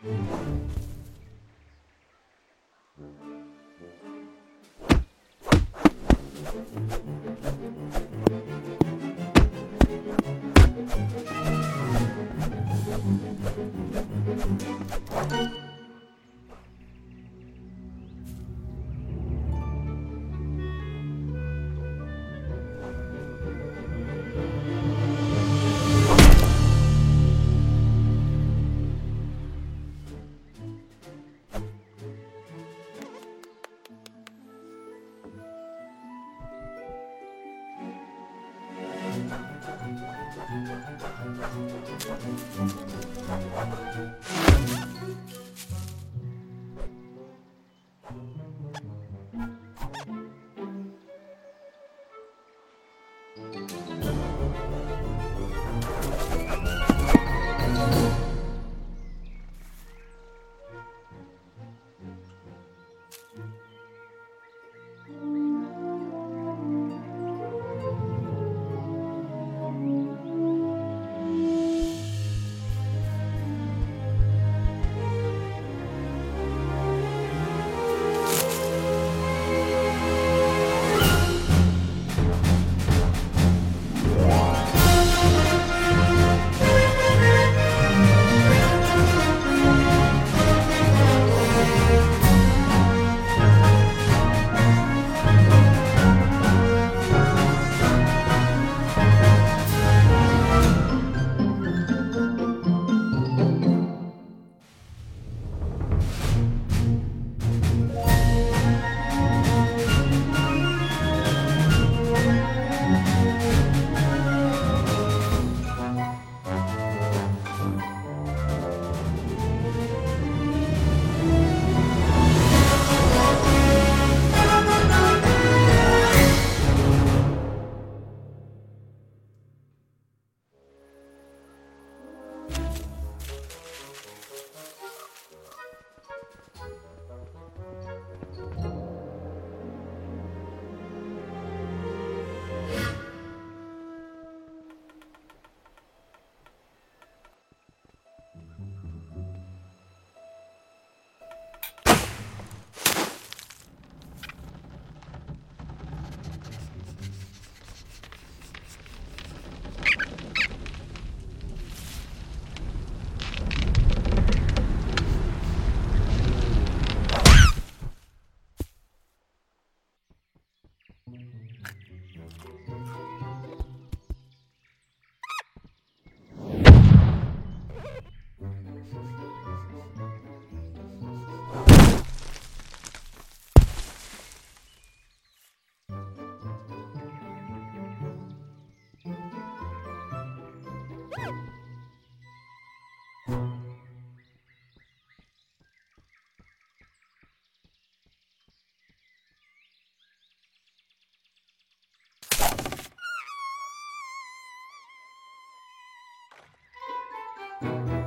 Música Thank you. Thank